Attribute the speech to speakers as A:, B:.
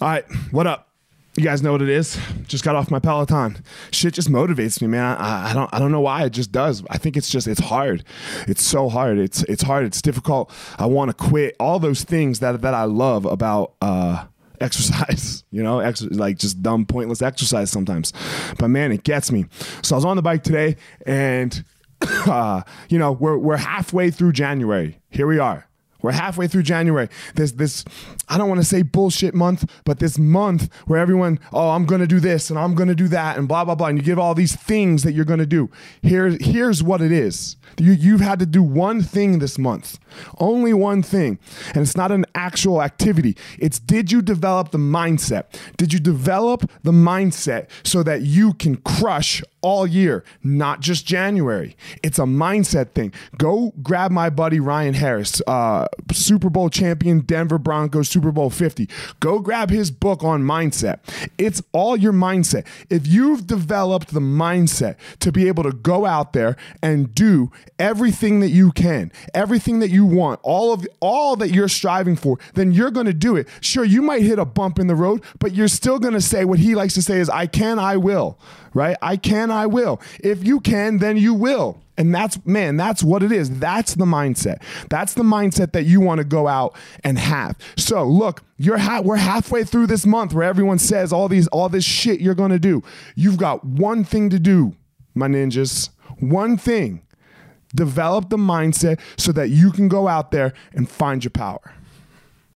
A: All right, what up? You guys know what it is. Just got off my Peloton. Shit just motivates me, man. I, I, don't I don't know why. It just does. I think it's just it's hard. It's so hard. It's it's hard. It's difficult. I want to quit. All those things that that I love about uh exercise, you know, ex- like just dumb, pointless exercise sometimes. But man, it gets me. So I was on the bike today, and uh, you know, we're we're halfway through January. Here we are. We're halfway through January. There's this, I don't want to say bullshit month, but this month where everyone, oh, I'm going to do this and I'm going to do that and blah, blah, blah. And you give all these things that you're going to do. Here, here's what it is. You, you've had to do one thing this month, only one thing. And it's not an actual activity. It's did you develop the mindset? Did you develop the mindset so that you can crush all year, not just January? It's a mindset thing. Go grab my buddy Ryan Harris, uh, Super Bowl champion, Denver Broncos, Super Bowl 50. Go grab his book on mindset. It's all your mindset. If you've developed the mindset to be able to go out there and do everything that you can, everything that you want, all of all that you're striving for, then you're going to do it. Sure, you might hit a bump in the road, but you're still going to say what he likes to say is I can, I will, right? I can, I will. If you can, then you will. And that's, man, that's what it is. That's the mindset. That's the mindset that you want to go out and have. So look, you're ha- we're halfway through this month where everyone says all these, all this shit you're going to do. You've got one thing to do, my ninjas. One thing. Develop the mindset so that you can go out there and find your power.